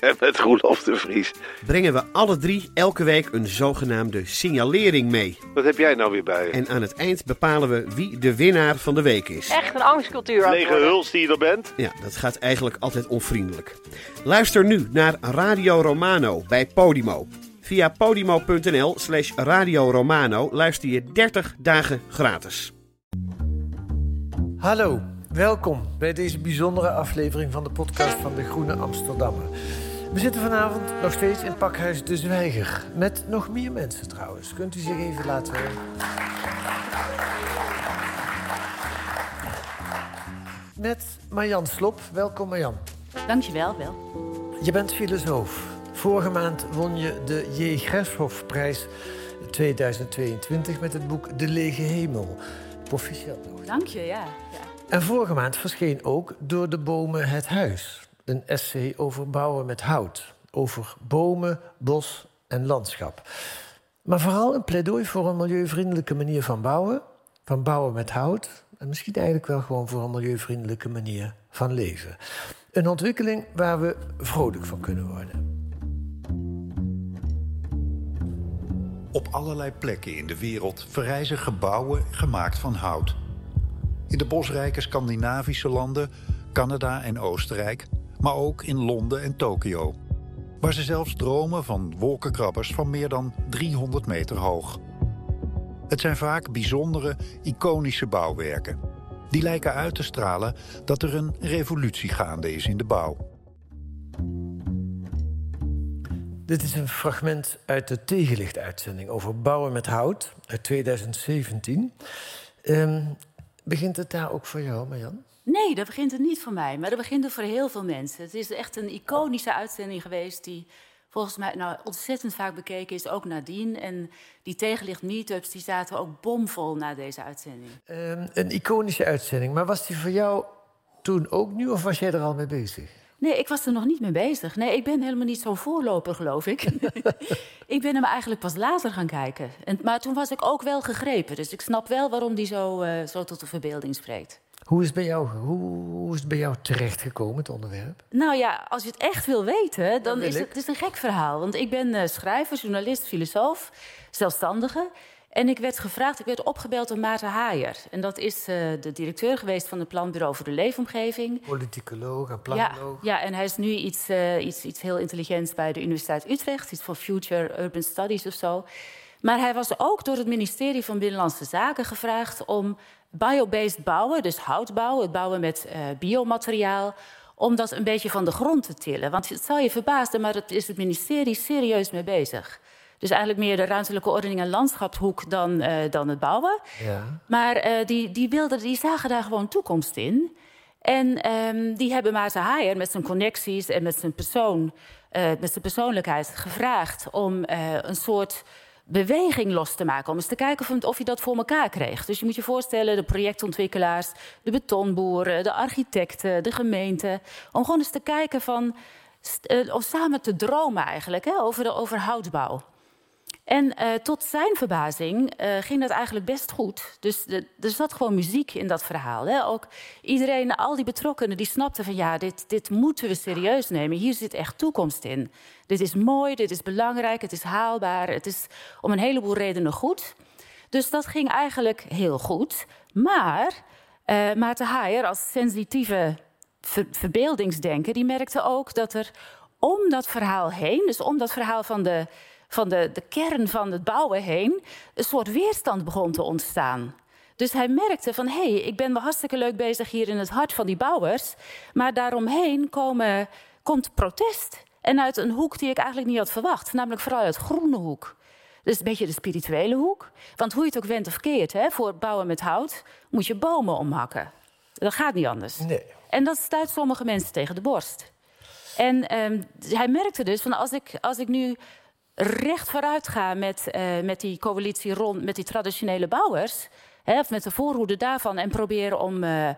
En met Roelof de Vries. brengen we alle drie elke week een zogenaamde signalering mee. Wat heb jij nou weer bij je? En aan het eind bepalen we wie de winnaar van de week is. Echt een angstcultuur aan het Lege worden. huls die je er bent. Ja, dat gaat eigenlijk altijd onvriendelijk. Luister nu naar Radio Romano bij Podimo. Via podimo.nl slash Radio Romano luister je 30 dagen gratis. Hallo, welkom bij deze bijzondere aflevering van de podcast van de Groene Amsterdammer. We zitten vanavond nog steeds in Pakhuis De Zwijger. Met nog meer mensen trouwens. Kunt u zich even laten horen? Met Marjan Slop. Welkom Marjan. Dankjewel, wel. Je bent filosoof. Vorige maand won je de J. Greshoff-prijs 2022 met het boek De Lege Hemel. Proficiat nog. Dank je, ja. ja. En vorige maand verscheen ook Door de bomen het huis. Een essay over bouwen met hout. Over bomen, bos en landschap. Maar vooral een pleidooi voor een milieuvriendelijke manier van bouwen. Van bouwen met hout. En misschien eigenlijk wel gewoon voor een milieuvriendelijke manier van leven. Een ontwikkeling waar we vrolijk van kunnen worden. Op allerlei plekken in de wereld verrijzen gebouwen gemaakt van hout. In de bosrijke Scandinavische landen, Canada en Oostenrijk, maar ook in Londen en Tokio. Waar ze zelfs dromen van wolkenkrabbers van meer dan 300 meter hoog. Het zijn vaak bijzondere, iconische bouwwerken. Die lijken uit te stralen dat er een revolutie gaande is in de bouw. Dit is een fragment uit de tegenlicht-uitzending over bouwen met hout uit 2017. Ehm, begint het daar ook voor jou, Marjan? Nee, dat begint het niet voor mij, maar dat begint het voor heel veel mensen. Het is echt een iconische uitzending geweest die volgens mij nou, ontzettend vaak bekeken is, ook nadien. En die tegenlicht meetups die zaten ook bomvol na deze uitzending. Ehm, een iconische uitzending, maar was die voor jou toen ook nieuw of was jij er al mee bezig? Nee, ik was er nog niet mee bezig. Nee, ik ben helemaal niet zo'n voorloper, geloof ik. ik ben hem eigenlijk pas later gaan kijken. En, maar toen was ik ook wel gegrepen. Dus ik snap wel waarom die zo, eh, zo tot de verbeelding spreekt. Hoe is het bij jou, hoe, hoe is het bij jou terechtgekomen, het onderwerp? Nou ja, als je het echt wil weten, dan wil is het, het is een gek verhaal. Want ik ben eh, schrijver, journalist, filosoof, zelfstandige. En ik werd gevraagd, ik werd opgebeld door Maarten Haaier. En dat is eh, de directeur geweest van het Planbureau voor de Leefomgeving. Politicoloog en planoloog. ja, en hij is nu iets, eh, iets, iets heel intelligents bij de Universiteit Utrecht. Iets voor Future Urban Studies of zo. Maar hij was ook door het ministerie van Binnenlandse Zaken gevraagd om biobased bouwen, dus houtbouw, het bouwen met eh, biomateriaal, om dat een beetje van de grond te tillen. Want het zal je verbazen, maar het is het ministerie serieus mee bezig. Dus eigenlijk meer de ruimtelijke ordening en landschapshoek dan, eh, dan het bouwen. Ja. Maar eh, die, die, wilden, die zagen daar gewoon toekomst in. En ehm, die hebben Maarten Haier met zijn connecties en met zijn, persoon, met zijn persoonlijkheid gevraagd om een soort beweging los te maken. Om eens te kijken of, je dat voor elkaar kreeg. Dus je moet je voorstellen, de projectontwikkelaars, de betonboeren, de architecten, de gemeente. Om gewoon eens te kijken van, eh, om samen te dromen eigenlijk hè, over, de, over houtbouw. En eh, tot zijn verbazing eh, ging dat eigenlijk best goed. Dus de, er zat gewoon muziek in dat verhaal. Hè? Ook iedereen, al die betrokkenen, die snapten van... ja, dit, dit moeten we serieus nemen. Hier zit echt toekomst in. Dit is mooi, dit is belangrijk, het is haalbaar. Het is om een heleboel redenen goed. Dus dat ging eigenlijk heel goed. Maar eh Maarten Haier als sensitieve ver- verbeeldingsdenker... die merkte ook dat er om dat verhaal heen... dus om dat verhaal van de van de, de kern van het bouwen heen een soort weerstand begon te ontstaan. Dus hij merkte van, hé, hey, ik ben wel hartstikke leuk bezig hier in het hart van die bouwers... maar daaromheen komen, komt protest. En uit een hoek die ik eigenlijk niet had verwacht. Namelijk vooral uit groene hoek. Dus een beetje de spirituele hoek. Want hoe je het ook went of keert, hè, voor bouwen met hout... moet je bomen omhakken. Dat gaat niet anders. Nee. En dat stuit sommige mensen tegen de borst. En ehm, hij merkte dus van als ik, als ik nu recht vooruit ga met, uh, met die coalitie rond, met die traditionele bouwers, hè, of met de voorhoede daarvan, en proberen om, uh,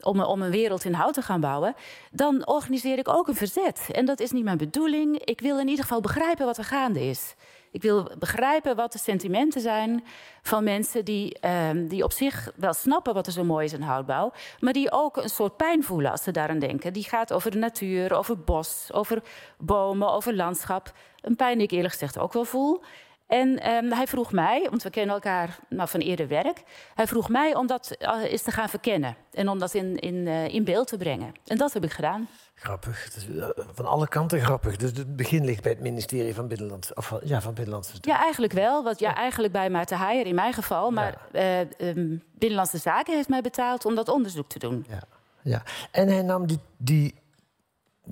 om, om een wereld in hout te gaan bouwen, dan organiseer ik ook een verzet. En dat is niet mijn bedoeling. Ik wil in ieder geval begrijpen wat er gaande is. Ik wil begrijpen wat de sentimenten zijn van mensen die, um, die op zich wel snappen wat er zo mooi is in houtbouw, maar die ook een soort pijn voelen als ze daaraan denken. Die gaat over de natuur, over bos, over bomen, over landschap. Een pijn die ik eerlijk gezegd ook wel voel. En um, hij vroeg mij, want we kennen elkaar nou, van eerder werk. Hij vroeg mij om dat uh, eens te gaan verkennen. En om dat in, in, uh, in beeld te brengen. En dat heb ik gedaan. Grappig. Is uh, van alle kanten grappig. Dus het begin ligt bij het ministerie van Binnenlandse of van, ja, van Binnenlandse Zaken. Ja, eigenlijk wel. Wat, ja, eigenlijk bij Maarten Haier in mijn geval. Maar ja. um, Binnenlandse Zaken heeft mij betaald om dat onderzoek te doen. Ja, ja. En hij nam die, die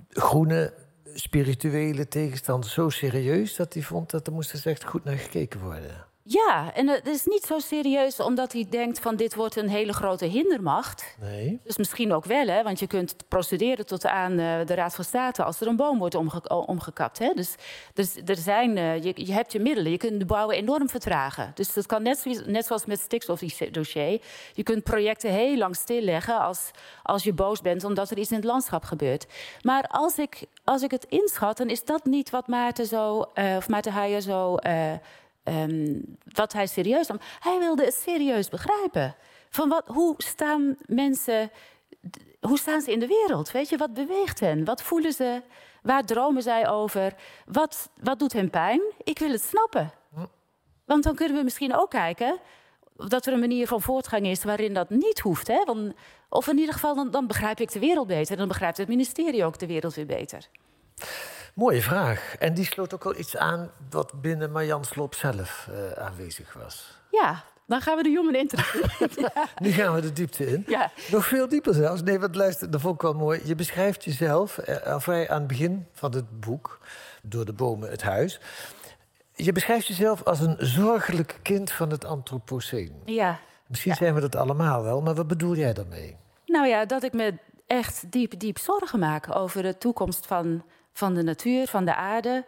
groene spirituele tegenstander zo serieus dat hij vond dat er moest echt goed naar gekeken worden. Ja, en het is niet zo serieus omdat hij denkt van dit wordt een hele grote hindermacht. Nee. Dus misschien ook wel, hè, want je kunt procederen tot aan uh, de Raad van State als er een boom wordt omge omgekapt. Hè. Dus, dus er zijn, uh, je, je, hebt je middelen, je kunt de bouwen enorm vertragen. Dus dat kan net, zo, net zoals met het stikstofdossier. Je kunt projecten heel lang stilleggen als, als je boos bent omdat er iets in het landschap gebeurt. Maar als ik, als ik het inschat, dan is dat niet wat Maarten, zo, uh, of Maarten Heijer zo... Um, wat hij serieus nam. Hij wilde het serieus begrijpen. Van wat, hoe staan mensen, hoe staan ze in de wereld? Weet je, wat beweegt hen? Wat voelen ze? Waar dromen zij over? Wat, wat doet hen pijn? Ik wil het snappen. Want dan kunnen we misschien ook kijken dat er een manier van voortgang is waarin dat niet hoeft. Hè? Want, of in ieder geval, dan, dan begrijp ik de wereld beter. Dan begrijpt het ministerie ook de wereld weer beter. Mooie vraag. En die sloot ook wel iets aan wat binnen Marjan Sloop zelf uh, aanwezig was. Ja, dan gaan we de jongen interviewen. ja. Nu gaan we de diepte in. Ja. Nog veel dieper zelfs. Nee, wat luister, dat vond ik wel mooi. Je beschrijft jezelf, uh, vrij aan het begin van het boek... Door de bomen het huis... Je beschrijft jezelf als een zorgelijk kind van het Anthropoceen. Ja. Misschien ja. zijn we dat allemaal wel, maar wat bedoel jij daarmee? Nou ja, dat ik me echt diep, diep zorgen maak over de toekomst van van de natuur, van de aarde.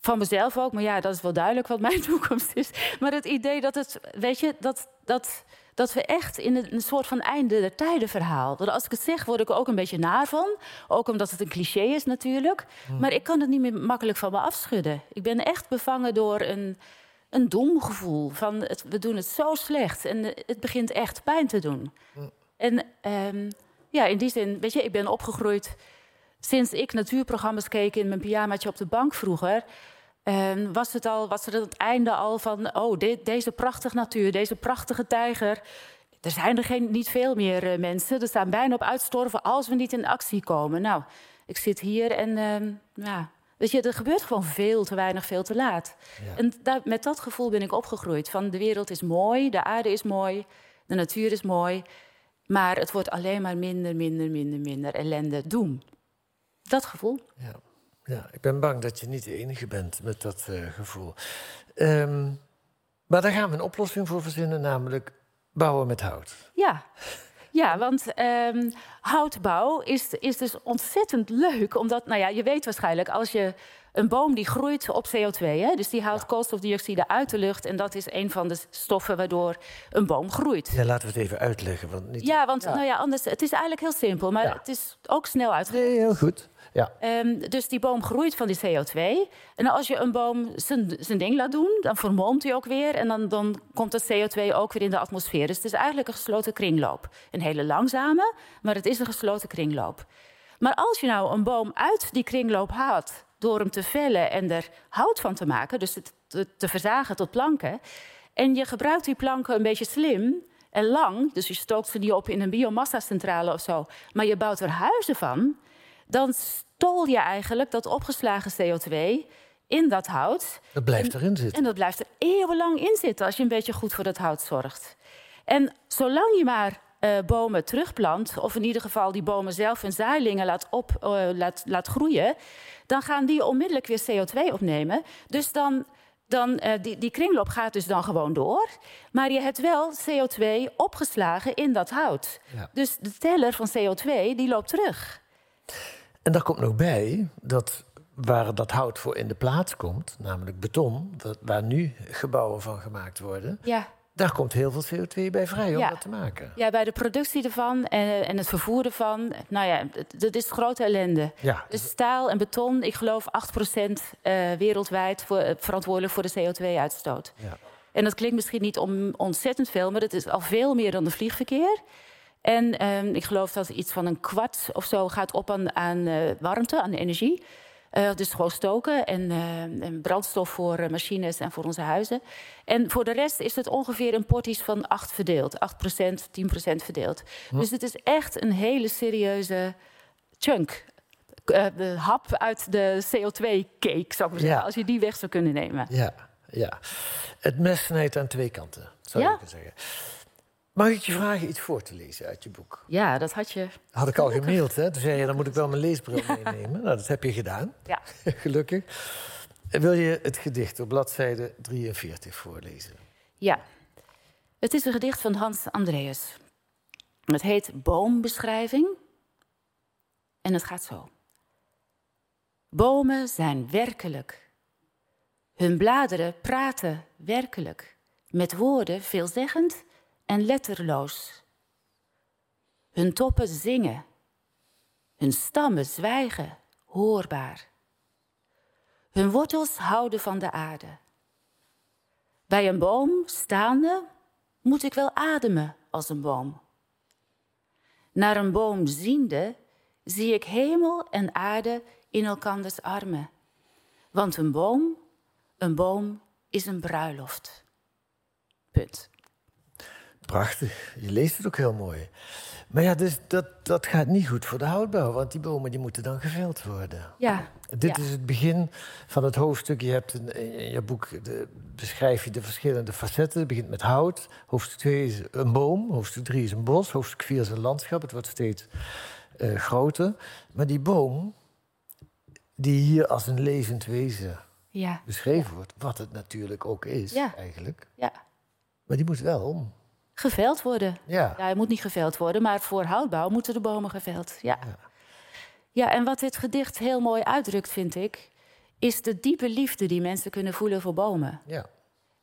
Van mezelf ook, maar ja, dat is wel duidelijk wat mijn toekomst is. Maar het idee dat het, weet je, dat, dat, dat we echt in een, soort van einde der tijden verhaal. Dat als ik het zeg, word ik er ook een beetje naar van. Ook omdat het een cliché is natuurlijk. Hmm. Maar ik kan het niet meer makkelijk van me afschudden. Ik ben echt bevangen door een, een dom gevoel. Van het, we doen het zo slecht en het begint echt pijn te doen. Hmm. En um, ja, in die zin, weet je, ik ben opgegroeid sinds ik natuurprogramma's keek in mijn pyjamaatje op de bank vroeger. Um, was, het al, was er het einde al van, oh, de, deze prachtige natuur, deze prachtige tijger. Er zijn er geen, niet veel meer uh, mensen. Er staan bijna op uitstorven als we niet in actie komen. Nou, ik zit hier en um, ja, weet je, er gebeurt gewoon veel te weinig, veel te laat. Ja. En daar, met dat gevoel ben ik opgegroeid. Van de wereld is mooi, de aarde is mooi, de natuur is mooi. Maar het wordt alleen maar minder, minder, minder, minder ellende, doem. Dat gevoel. Ja. ja, ik ben bang dat je niet de enige bent met dat uh, gevoel. Um, maar daar gaan we een oplossing voor verzinnen, namelijk bouwen met hout. Ja, ja, want um, houtbouw is, is dus ontzettend leuk. Omdat, nou ja, je weet waarschijnlijk, als je een boom die groeit op CO2, hè, dus die haalt ja. koolstofdioxide uit de lucht. En dat is een van de stoffen waardoor een boom groeit. Ja, laten we het even uitleggen. Want niet... Ja, want ja. Nou ja, anders, het is eigenlijk heel simpel, maar ja. het is ook snel uitgelegd. Nee, heel goed. Ja. Um, dus die boom groeit van die CO2. En als je een boom zijn ding laat doen, dan vermolmt hij ook weer. En dan, dan komt dat CO2 ook weer in de atmosfeer. Dus het is eigenlijk een gesloten kringloop. Een hele langzame, maar het is een gesloten kringloop. Maar als je nou een boom uit die kringloop haalt door hem te vellen en er hout van te maken, dus het te, te verzagen tot planken. En je gebruikt die planken een beetje slim en lang, dus je stookt ze niet op in een biomassa-centrale of zo, maar je bouwt er huizen van dan stol je eigenlijk dat opgeslagen CO2 in dat hout. Dat blijft erin zitten. En dat blijft er eeuwenlang in zitten als je een beetje goed voor dat hout zorgt. En zolang je maar uh, bomen terugplant, of in ieder geval die bomen zelf hun zaailingen laat, op, uh, laat, laat groeien, dan gaan die onmiddellijk weer CO2 opnemen. Dus dan, dan uh, die, die kringloop gaat dus dan gewoon door. Maar je hebt wel CO2 opgeslagen in dat hout. Ja. Dus de teller van CO2 die loopt terug. En daar komt nog bij dat waar dat hout voor in de plaats komt, namelijk beton, dat- waar nu gebouwen van gemaakt worden, Ja. Daar komt heel veel CO2 bij vrij om Ja. dat te maken. Ja, bij de productie ervan en, en het vervoer ervan. Nou ja, dat is grote ellende. Ja, Dus staal en beton, ik geloof 8% eh, wereldwijd voor, eh, verantwoordelijk voor de CO2-uitstoot. Ja. En dat klinkt misschien niet om ontzettend veel, maar het is al veel meer dan de vliegverkeer. En ehm, ik geloof dat iets van een kwart of zo gaat op aan, aan eh, warmte, aan energie. Eh, dus gewoon stoken en, eh, en brandstof voor eh, machines en voor onze huizen. En voor de rest is het ongeveer een porties van 8 verdeeld. 8%, 10% verdeeld. Dus het is echt een hele serieuze chunk. De hap uit de CO2-cake, zou ik maar zeggen. Ja. Als je die weg zou kunnen nemen. ja, ja. Het mes snijdt aan twee kanten, zou Ja. je kunnen zeggen. Mag ik je vragen iets voor te lezen uit je boek? Ja, dat had je. Had ik al gemaild, hè? Toen zei je, dan moet ik wel mijn leesbril meenemen. Nou, dat heb je gedaan, Ja. gelukkig. Wil je het gedicht op bladzijde 43 voorlezen? Ja. Het is een gedicht van Hans Andreas. Het heet Boombeschrijving. En het gaat zo. Bomen zijn werkelijk. Hun bladeren praten werkelijk. Met woorden veelzeggend en letterloos. Hun toppen zingen. Hun stammen zwijgen, hoorbaar. Hun wortels houden van de aarde. Bij een boom staande moet ik wel ademen als een boom. Naar een boom ziende zie ik hemel en aarde in elkanders armen. Want een boom, een boom is een bruiloft. Punt. Prachtig. Je leest het ook heel mooi. Maar ja, dus dat, dat gaat niet goed voor de houtbouw, want die bomen die moeten dan geveld worden. Ja, Dit Ja. is het begin van het hoofdstuk. Je hebt in, in je boek de, beschrijf je de verschillende facetten. Het begint met hout. Hoofdstuk 2 is een boom. Hoofdstuk 3 is een bos. Hoofdstuk 4 is een landschap. Het wordt steeds eh, groter. Maar die boom, die hier als een levend wezen ja, beschreven wordt, wat het natuurlijk ook is Ja. eigenlijk. ja. Maar die moet wel om. Geveld worden. Ja. Ja, hij moet niet geveld worden, maar voor houtbouw moeten de bomen geveld. Ja. ja, en wat dit gedicht heel mooi uitdrukt, vind ik, is de diepe liefde die mensen kunnen voelen voor bomen. ja.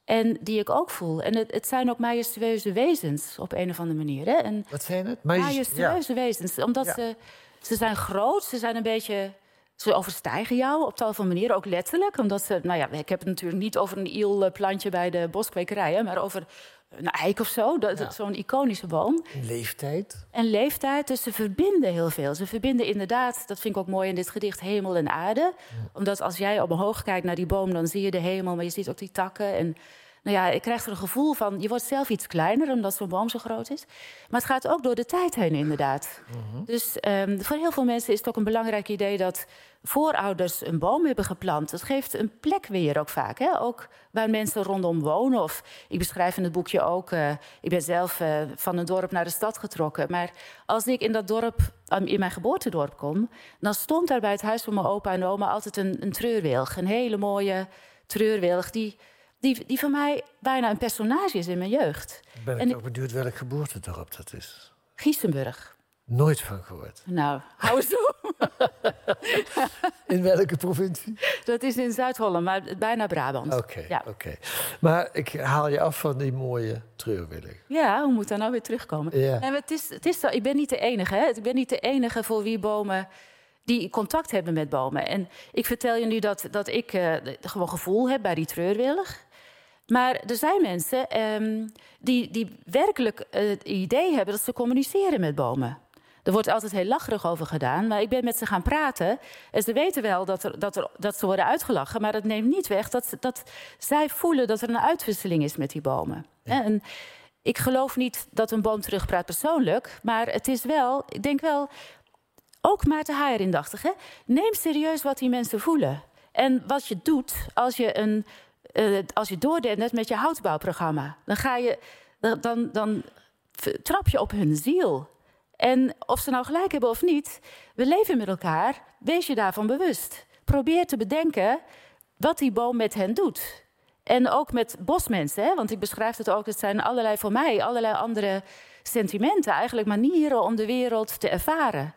En die ik ook voel. En het, het zijn ook majestueuze wezens op een of andere manier. Hè? En Wat zijn het? Majestueuze wezens. Omdat Ja. ze, ze zijn groot, ze zijn een beetje... Ze overstijgen jou op tal van manieren, ook letterlijk. Omdat ze, nou ja, ik heb het natuurlijk niet over een ielplantje bij de boskwekerij... hè, maar over een eik of zo, dat, Ja. zo'n iconische boom. Leeftijd. En leeftijd, dus ze verbinden heel veel. Ze verbinden inderdaad, dat vind ik ook mooi in dit gedicht, hemel en aarde. Omdat als jij omhoog kijkt naar die boom, dan zie je de hemel, maar je ziet ook die takken. En nou ja, ik krijg er een gevoel van, je wordt zelf iets kleiner omdat zo'n boom zo groot is. Maar het gaat ook door de tijd heen, inderdaad. Dus ehm, voor heel veel mensen is het ook een belangrijk idee dat voorouders een boom hebben geplant. Dat geeft een plek weer ook vaak. Hè? Ook waar mensen rondom wonen. Of ik beschrijf in het boekje ook, eh, ik ben zelf eh, van een dorp naar de stad getrokken. Maar als ik in dat dorp, um, in mijn geboortedorp kom, dan stond daar bij het huis van mijn opa en oma altijd een, een treurwilg. Een hele mooie treurwilg die, die, die voor mij bijna een personage is in mijn jeugd. Ben ik En toch benieuwd welk geboortedorp dat is. Giesenburg. Nooit van gehoord. Nou, hou eens op. In welke provincie? Dat is in Zuid-Holland, maar bijna Brabant. Oké, Ja. oké. Maar ik haal je af van die mooie treurwillig. Ja, hoe moet dat nou weer terugkomen? Ja. Maar het is, het is zo, ik ben niet de enige. Hè? Ik ben niet de enige voor wie bomen die contact hebben met bomen. En ik vertel je nu dat, dat ik eh, gewoon gevoel heb bij die treurwillig. Maar er zijn mensen ehm, die, die werkelijk eh, het idee hebben dat ze communiceren met bomen. Er wordt altijd heel lacherig over gedaan, maar ik ben met ze gaan praten. En ze weten wel dat, er, dat, er, dat ze worden uitgelachen, maar dat neemt niet weg dat, dat zij voelen dat er een uitwisseling is met die bomen. En ik geloof niet dat een boom terugpraat persoonlijk, maar het is wel, ik denk wel, ook Maarten Haier indachtig. Hè? Neem serieus wat die mensen voelen. En wat je doet als je, een, eh, als je doordendert met je houtbouwprogramma. Dan, ga je, dan, dan, trap je op hun ziel. En of ze nou gelijk hebben of niet, we leven met elkaar. Wees je daarvan bewust. Probeer te bedenken wat die boom met hen doet. En ook met bosmensen, hè, want ik beschrijf het ook, het zijn allerlei voor mij, allerlei andere sentimenten, eigenlijk manieren om de wereld te ervaren.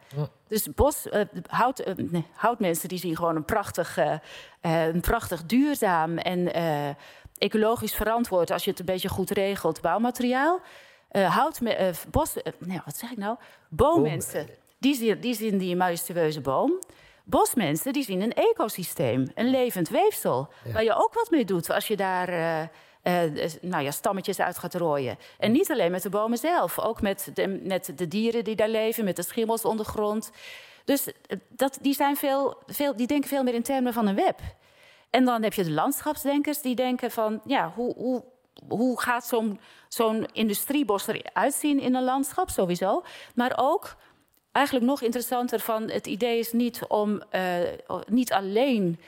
Dus bos, uh, hout, uh, nee, houtmensen die zien gewoon een prachtig, uh, een prachtig duurzaam en ecologisch verantwoord, als je het een beetje goed regelt, bouwmateriaal. hout, bos, nee, wat zeg ik nou? Boommensen, die, zien, die zien die majestueuze boom. Bosmensen die zien een ecosysteem, een levend weefsel, waar je ook wat mee doet als je daar nou ja, stammetjes uit gaat rooien. En niet alleen met de bomen zelf, ook met de, de dieren die daar leven, met de schimmels ondergrond. Dus eh, dat, die, zijn veel, veel, die denken veel meer in termen van een web. En dan heb je de landschapsdenkers die denken van, ja, hoe, hoe, hoe gaat zo'n industriebos eruit zien in een landschap sowieso, maar ook eigenlijk nog interessanter van het idee is niet om uh, niet alleen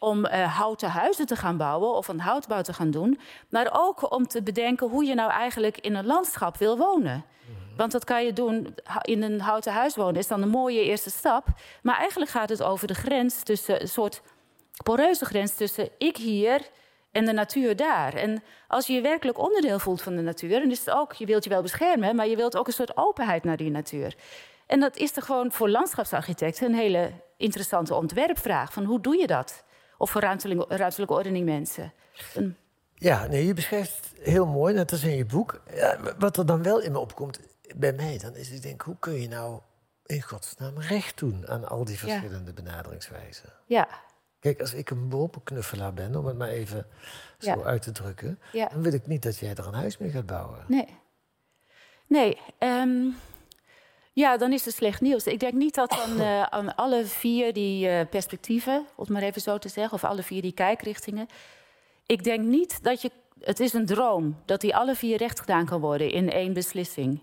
om uh, houten huizen te gaan bouwen of een houtbouw te gaan doen, maar ook om te bedenken hoe je nou eigenlijk in een landschap wil wonen. Want dat kan je doen in een houten huis wonen, is dan een mooie eerste stap. Maar eigenlijk gaat het over de grens tussen een soort poreuze grens tussen ik hier en de natuur daar. En als je je werkelijk onderdeel voelt van de natuur, dan is het ook, je wilt je wel beschermen, maar je wilt ook een soort openheid naar die natuur. En dat is er gewoon voor landschapsarchitecten een hele interessante ontwerpvraag. Van hoe doe je dat? Of voor ruimtelijke, ruimtelijke ordening mensen. Ja, nee, je beschrijft heel mooi, net als in je boek. Ja, wat er dan wel in me opkomt, bij mij, dan is ik denk, hoe kun je nou in godsnaam recht doen aan al die verschillende benaderingswijzen? Ja. Kijk, als ik een bovenknuffelaar ben, om het maar even zo uit te drukken, dan wil ik niet dat jij er een huis mee gaat bouwen. Nee. Nee, um, ja, dan is het slecht nieuws. Ik denk niet dat aan, uh, aan alle vier die uh, perspectieven, om het maar even zo te zeggen, of alle vier die kijkrichtingen. Ik denk niet dat je. Het is een droom dat die alle vier recht gedaan kan worden in één beslissing.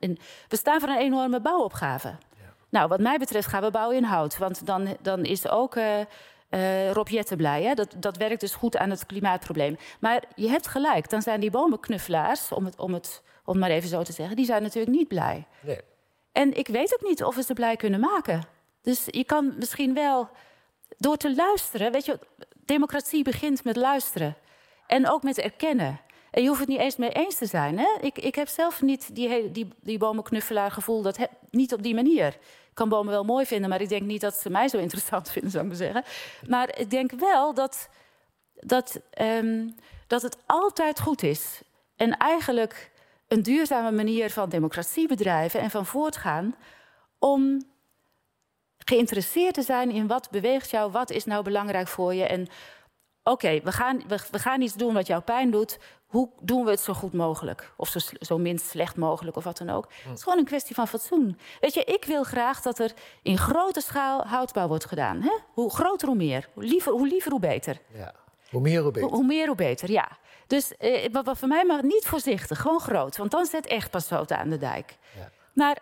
In, we staan voor een enorme bouwopgave. Ja. Nou, wat mij betreft gaan we bouwen in hout. Want dan, dan is ook uh, Rob Jetten blij. Hè? Dat, dat werkt dus goed aan het klimaatprobleem. Maar je hebt gelijk, dan zijn die bomenknuffelaars, om het, om het, om het maar even zo te zeggen, die zijn natuurlijk niet blij. Nee. En ik weet ook niet of we ze blij kunnen maken. Dus je kan misschien wel door te luisteren. Weet je, democratie begint met luisteren. En ook met erkennen. En je hoeft het niet eens mee eens te zijn. Hè? Ik, ik heb zelf niet die, die, die bomenknuffelaar gevoel. Dat niet op die manier. Ik kan bomen wel mooi vinden, maar ik denk niet dat ze mij zo interessant vinden, zou ik maar zeggen. Maar ik denk wel dat, dat, um, dat het altijd goed is. En eigenlijk een duurzame manier van democratie bedrijven en van voortgaan om geïnteresseerd te zijn in wat beweegt jou, wat is nou belangrijk voor je. En oké, we, gaan, we, we, gaan iets doen wat jou pijn doet. Hoe doen we het zo goed mogelijk? Of zo, zo minst slecht mogelijk, of wat dan ook. Het is gewoon een kwestie van fatsoen. Weet je, ik wil graag dat er in grote schaal houtbouw wordt gedaan. Hè? Hoe groter, hoe meer. Hoe liever, hoe, liever, hoe beter. Ja. Hoe meer, hoe beter. Hoe, hoe meer, hoe beter, ja. Dus eh, wat voor mij maar niet voorzichtig, gewoon groot. Want dan zet echt pas zout aan de dijk. Ja. Maar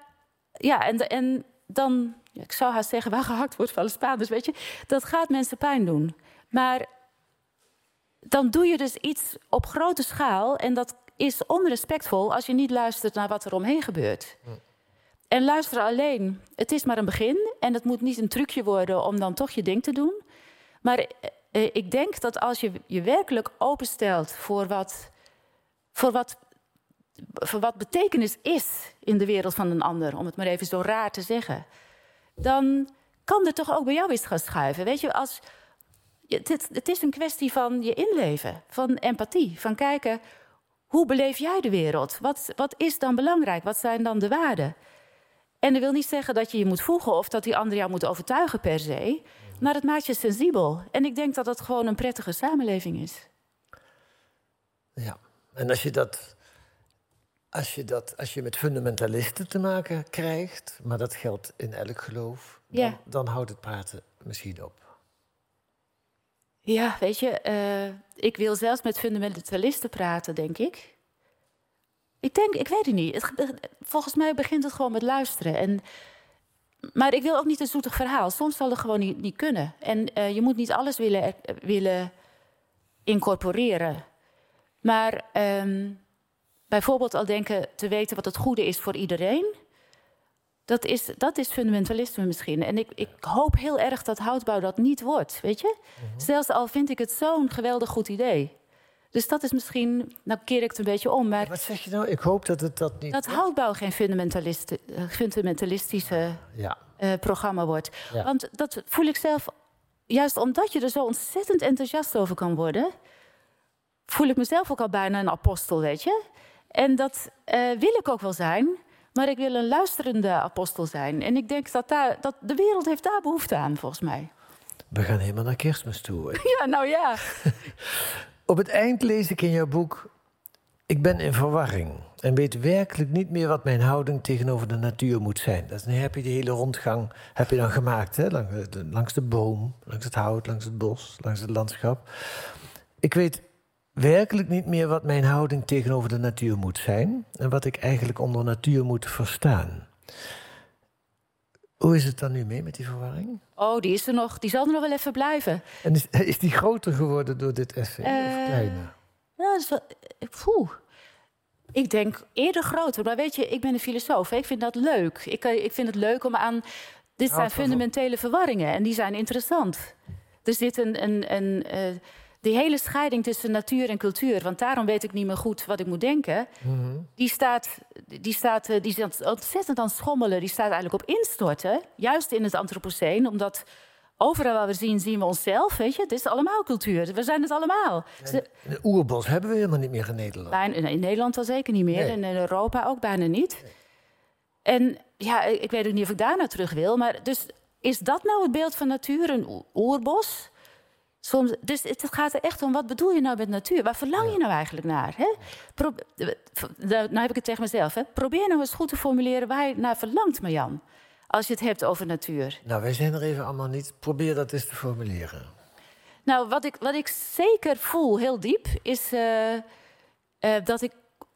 ja, en, en dan, ik zou haast zeggen, waar gehakt wordt van de Spaanders, weet je, dat gaat mensen pijn doen. Maar dan doe je dus iets op grote schaal en dat is onrespectvol als je niet luistert naar wat er omheen gebeurt. Hm. En luisteren alleen, het is maar een begin en het moet niet een trucje worden om dan toch je ding te doen. Maar eh, uh, ik denk dat als je je werkelijk openstelt voor wat, voor, wat, voor wat betekenis is in de wereld van een ander, om het maar even zo raar te zeggen, dan kan er toch ook bij jou iets gaan schuiven. Weet je, als, het, het is een kwestie van je inleven, van empathie, van kijken hoe beleef jij de wereld? Wat, wat is dan belangrijk? Wat zijn dan de waarden? En dat wil niet zeggen dat je je moet voegen of dat die ander jou moet overtuigen per se. Maar het maakt je sensibel. En ik denk dat dat gewoon een prettige samenleving is. Ja, en als je dat. Als je, dat, als je met fundamentalisten te maken krijgt, maar dat geldt in elk geloof, dan, ja. dan houdt het praten misschien op. Ja, weet je, uh, ik wil zelfs met fundamentalisten praten, denk ik. Ik denk, ik weet het niet. Het, volgens mij begint het gewoon met luisteren. En maar ik wil ook niet een zoetig verhaal. Soms zal het gewoon niet, niet kunnen. En uh, je moet niet alles willen, uh, willen incorporeren. Maar um, bijvoorbeeld al denken te weten wat het goede is voor iedereen. Dat is, dat is fundamentalisme misschien. En ik, ik hoop heel erg dat houtbouw dat niet wordt, weet je? Mm -hmm. Zelfs al vind ik het zo'n geweldig goed idee. Dus dat is misschien, nou keer ik het een beetje om, maar... Wat zeg je nou? Ik hoop dat het dat niet... Dat houtbouw geen fundamentalist, fundamentalistische Ja. eh, programma wordt. Ja. Want dat voel ik zelf, juist omdat je er zo ontzettend enthousiast over kan worden, voel ik mezelf ook al bijna een apostel, weet je. En dat eh, wil ik ook wel zijn, maar ik wil een luisterende apostel zijn. En ik denk dat, daar, dat de wereld heeft daar behoefte aan, volgens mij. We gaan helemaal naar kerstmis toe. Ja, nou ja. Op het eind lees ik in jouw boek... Ik ben in verwarring en weet werkelijk niet meer wat mijn houding tegenover de natuur moet zijn. Dat is, heb je die hele rondgang heb je dan gemaakt, hè? Langs de boom, langs het hout, langs het bos, langs het landschap. Ik weet werkelijk niet meer wat mijn houding tegenover de natuur moet zijn en wat ik eigenlijk onder natuur moet verstaan. Hoe is het dan nu mee met die verwarring? Oh, die is er nog. Die zal er nog wel even blijven. En is, is die groter geworden door dit essay of Eh, kleiner? Ja, dat is wel, eh, poeh. Ik denk eerder groter. Maar weet je, ik ben een filosoof. hè. Ik vind dat leuk. Ik, eh, ik vind het leuk om aan... Dit zijn fundamentele verwarringen en die zijn interessant. Er zit een... een, een die hele scheiding tussen natuur en cultuur... want daarom weet ik niet meer goed wat ik moet denken... Mhm. die, staat, die, staat, eh, die is ontzettend aan het schommelen. Die staat eigenlijk op instorten. Juist in het antropoceen, omdat... Overal waar we zien, zien we onszelf, weet je. Het is allemaal cultuur. We zijn het allemaal. Ze- Een oerbos hebben we helemaal niet meer in Nederland. Bijna, in Nederland al zeker niet meer. Nee. En in Europa ook bijna niet. En ja, ik weet ook niet of ik daar naar terug wil. Maar dus is dat nou het beeld van natuur, een oe- oerbos? Soms, dus het gaat er echt om, wat bedoel je nou met natuur? Waar verlang je nou eigenlijk naar? Hè? Pro- nou heb ik het tegen mezelf. Hè? Probeer nou eens goed te formuleren waar je naar verlangt, Marjan. Als je het hebt over natuur. Nou, wij zijn er even allemaal niet. Probeer dat eens te formuleren. Nou, wat ik, wat ik zeker voel, heel diep, is eh, eh, dat ik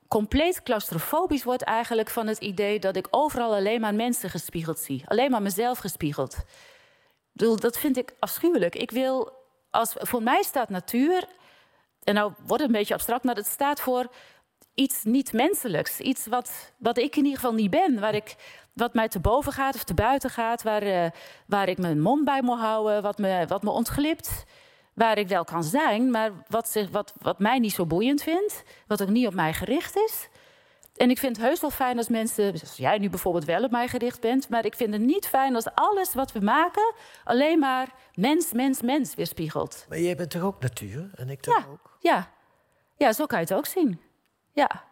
compleet claustrofobisch word eigenlijk van het idee dat ik overal alleen maar mensen gespiegeld zie. Alleen maar mezelf gespiegeld. Ik bedoel, dat vind ik afschuwelijk. Ik wil, voor mij staat natuur, en nou wordt het een beetje abstract, maar het staat voor iets niet menselijks. Iets wat, wat ik in ieder geval niet ben. Waar ik, wat mij te boven gaat of te buiten gaat. Waar, eh, waar ik mijn mond bij moet houden. Wat me, wat me ontglipt. Waar ik wel kan zijn, maar wat, zich, wat, wat mij niet zo boeiend vindt. Wat ook niet op mij gericht is. En ik vind het heus wel fijn als mensen, zoals jij nu bijvoorbeeld wel op mij gericht bent. Maar ik vind het niet fijn als alles wat we maken alleen maar mens, mens, mens weerspiegelt. Maar jij bent toch ook natuur? En ik toch Ja, ook? ja. ja, zo kan je het ook zien. Ja.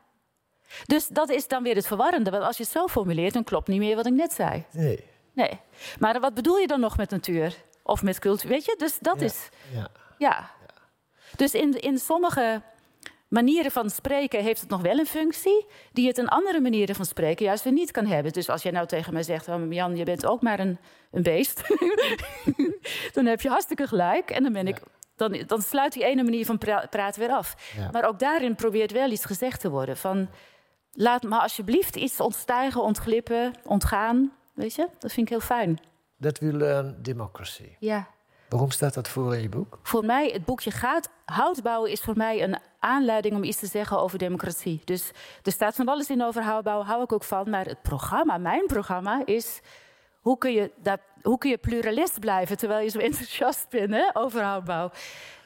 Dus dat is dan weer het verwarrende. Want als je het zo formuleert, dan klopt niet meer wat ik net zei. Nee. Nee. Maar wat bedoel je dan nog met natuur? Of met cultuur? Weet je, dus dat Ja. is. Ja. Ja. Dus in, in sommige manieren van spreken heeft het nog wel een functie... die het in andere manieren van spreken juist weer niet kan hebben. Dus als jij nou tegen mij zegt... Oh, Jan, je bent ook maar een, een beest... dan heb je hartstikke gelijk. En dan, ben ik, dan, dan sluit die ene manier van pra- praten weer af. Ja. Maar ook daarin probeert wel iets gezegd te worden. Van, laat maar alsjeblieft iets ontstijgen, ontglippen, ontgaan. Weet je, dat vind ik heel fijn. That we learn democracy. Ja. Waarom staat dat voor in je boek? Voor mij, het boekje gaat. Houtbouwen is voor mij een aanleiding om iets te zeggen over democratie. Dus er staat van alles in over houtbouwen, hou ik ook van. Maar het programma, mijn programma, is. Hoe kun je, dat, hoe kun je pluralist blijven terwijl je zo enthousiast bent hè, over houtbouw?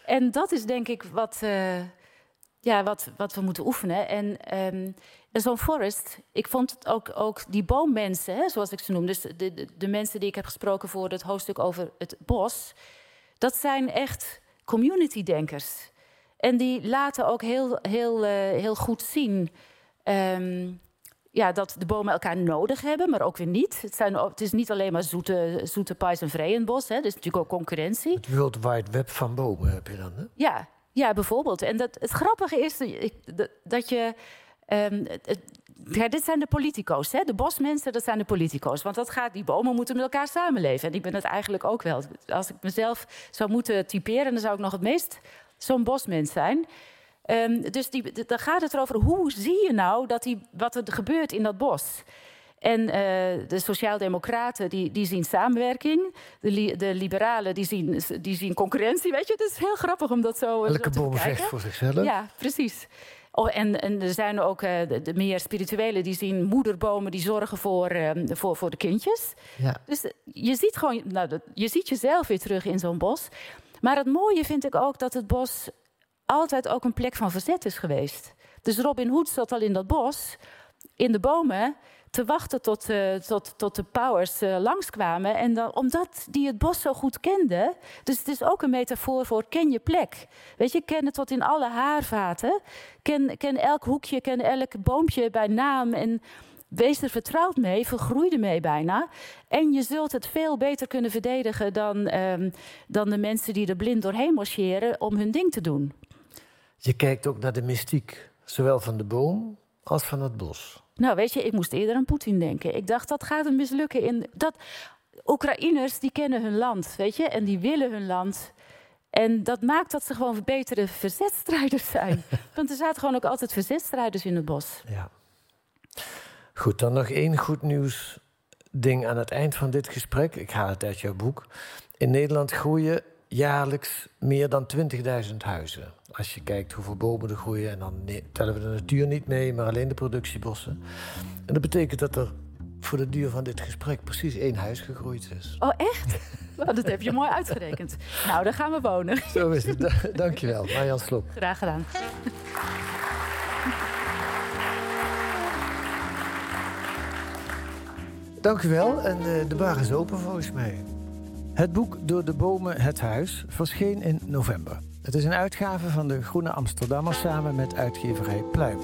En dat is denk ik wat, eh, ja, wat, wat we moeten oefenen. En, ehm, en zo'n forest, ik vond het ook, ook die boommensen, hè, zoals ik ze noem, dus de, de, de mensen die ik heb gesproken voor het hoofdstuk over het bos, dat zijn echt community-denkers. En die laten ook heel, heel, eh, heel goed zien ehm, ja, dat de bomen elkaar nodig hebben, maar ook weer niet. Het, zijn, het is niet alleen maar zoete, zoete pais en vree in het bos, hè. er is natuurlijk ook concurrentie. Het World Wide Web van bomen heb je dan, hè? Ja, ja bijvoorbeeld. En dat, het grappige is dat je- het- het- ja, dit zijn de politico's, hè? de bosmensen, dat zijn de politico's. Want dat gaat, die bomen moeten met elkaar samenleven. En ik ben het eigenlijk ook wel. Als ik mezelf zou moeten typeren, dan zou ik nog het meest zo'n bosmens zijn. Ehm, dus die, dan gaat het erover, hoe zie je nou dat die, wat er gebeurt in dat bos? En eh, de sociaaldemocraten die, die zien samenwerking. De, li- de liberalen die zien, die zien concurrentie. Weet je, het is heel grappig om dat zo, zo Elke te boom vecht voor zichzelf. Ja, precies. Oh, en, en er zijn ook eh, de, de meer spirituele die zien moederbomen die zorgen voor, eh, voor, voor de kindjes. Ja. Dus eh, je ziet gewoon, nou, je ziet jezelf weer terug in zo'n bos. Maar het mooie vind ik ook dat het bos altijd ook een plek van verzet is geweest. Dus Robin Hood zat al in dat bos, in de bomen, te wachten tot, uh, tot, tot de powers uh, langskwamen. En dan, omdat die het bos zo goed kende. Dus het is ook een metafoor voor ken je plek. Weet je, ken het tot in alle haarvaten. Ken, ken elk hoekje, ken elk boompje bij naam. En wees er vertrouwd mee, vergroei ermee bijna. En je zult het veel beter kunnen verdedigen dan, um, dan de mensen die er blind doorheen marcheren om hun ding te doen. Je kijkt ook naar de mystiek, zowel van de boom als van het bos. Nou, weet je, ik moest eerder aan Poetin denken. Ik dacht, dat gaat hem mislukken. In dat, Oekraïners, die kennen hun land, weet je, en die willen hun land. En dat maakt dat ze gewoon betere verzetstrijders zijn. Want er zaten gewoon ook altijd verzetstrijders in het bos. Ja. Goed, dan nog één goed nieuws ding aan het eind van dit gesprek. Ik haal het uit jouw boek. In Nederland groeien jaarlijks meer dan 20.000 huizen. Als je kijkt hoeveel bomen er groeien, en dan tellen we de natuur niet mee, maar alleen de productiebossen. En dat betekent dat er voor de duur van dit gesprek precies één huis gegroeid is. Oh, echt? Nou, dat heb je mooi uitgerekend. Nou, daar gaan we wonen. Zo is het. Dankjewel, Marjan Slop. Graag gedaan. Dank u wel en uh, de bar is open volgens mij. Het boek Door de bomen het huis verscheen in november. Het is een uitgave van de Groene Amsterdammer samen met uitgeverij Pluim.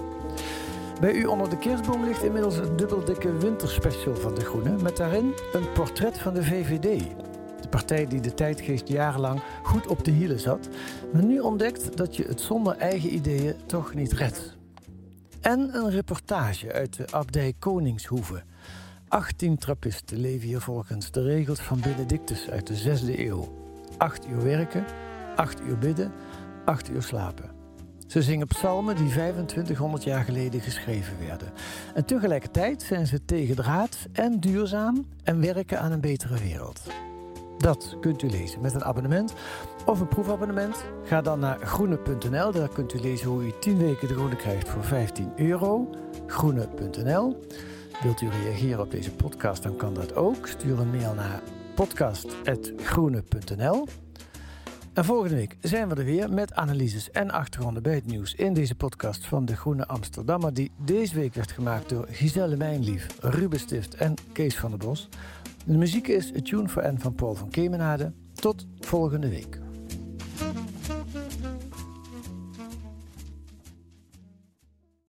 Bij u onder de kerstboom ligt inmiddels een dubbeldikke winterspecial van de Groene... met daarin een portret van de VVD. De partij die de tijdgeest jarenlang goed op de hielen zat... maar nu ontdekt dat je het zonder eigen ideeën toch niet redt. En een reportage uit de abdij Koningshoeve... 18 trappisten leven hier volgens de regels van Benedictus uit de 6e eeuw. 8 uur werken, 8 uur bidden, 8 uur slapen. Ze zingen psalmen die 2500 jaar geleden geschreven werden. En tegelijkertijd zijn ze tegendraad en duurzaam en werken aan een betere wereld. Dat kunt u lezen met een abonnement of een proefabonnement. Ga dan naar groene.nl. Daar kunt u lezen hoe u 10 weken de groene krijgt voor 15 euro. Groene.nl. Wilt u reageren op deze podcast, dan kan dat ook. Stuur een mail naar podcast.groene.nl. En volgende week zijn we er weer met analyses en achtergronden bij het nieuws in deze podcast van De Groene Amsterdammer, die deze week werd gemaakt door Giselle Mijnlief, Ruben Stift en Kees van der Bos. De muziek is A Tune for N van Paul van Kemenade. Tot volgende week.